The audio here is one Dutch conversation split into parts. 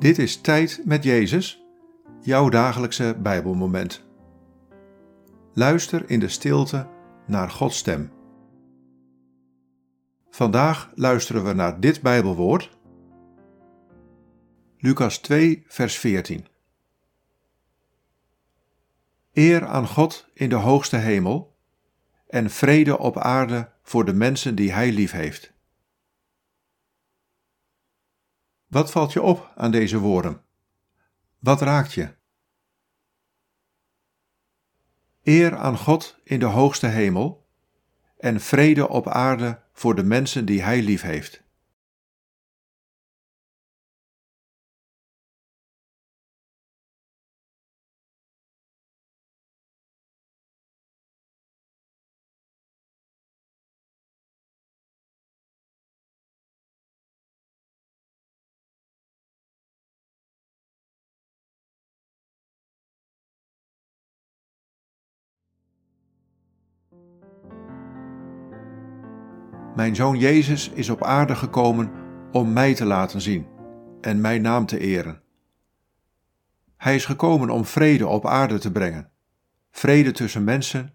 Dit is Tijd met Jezus, jouw dagelijkse Bijbelmoment. Luister in de stilte naar Gods stem. Vandaag luisteren we naar dit Bijbelwoord. Lucas 2, vers 14. Eer aan God in de hoogste hemel en vrede op aarde voor de mensen die Hij lief Wat valt je op aan deze woorden? Wat raakt je? Eer aan God in de hoogste hemel en vrede op aarde voor de mensen die Hij lief Mijn zoon Jezus is op aarde gekomen om mij te laten zien en mijn naam te eren. Hij is gekomen om vrede op aarde te brengen, vrede tussen mensen,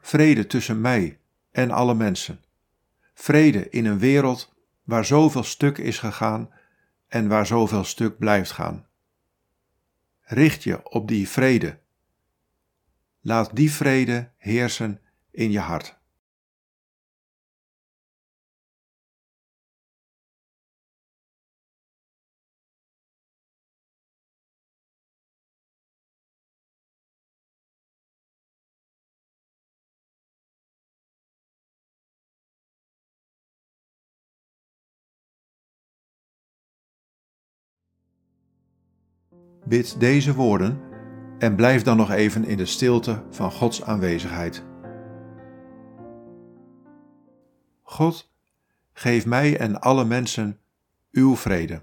vrede tussen mij en alle mensen, vrede in een wereld waar zoveel stuk is gegaan en waar zoveel stuk blijft gaan. Richt je op die vrede. Laat die vrede heersen in je hart. Bid deze woorden en blijf dan nog even in de stilte van Gods aanwezigheid. God, geef mij en alle mensen uw vrede.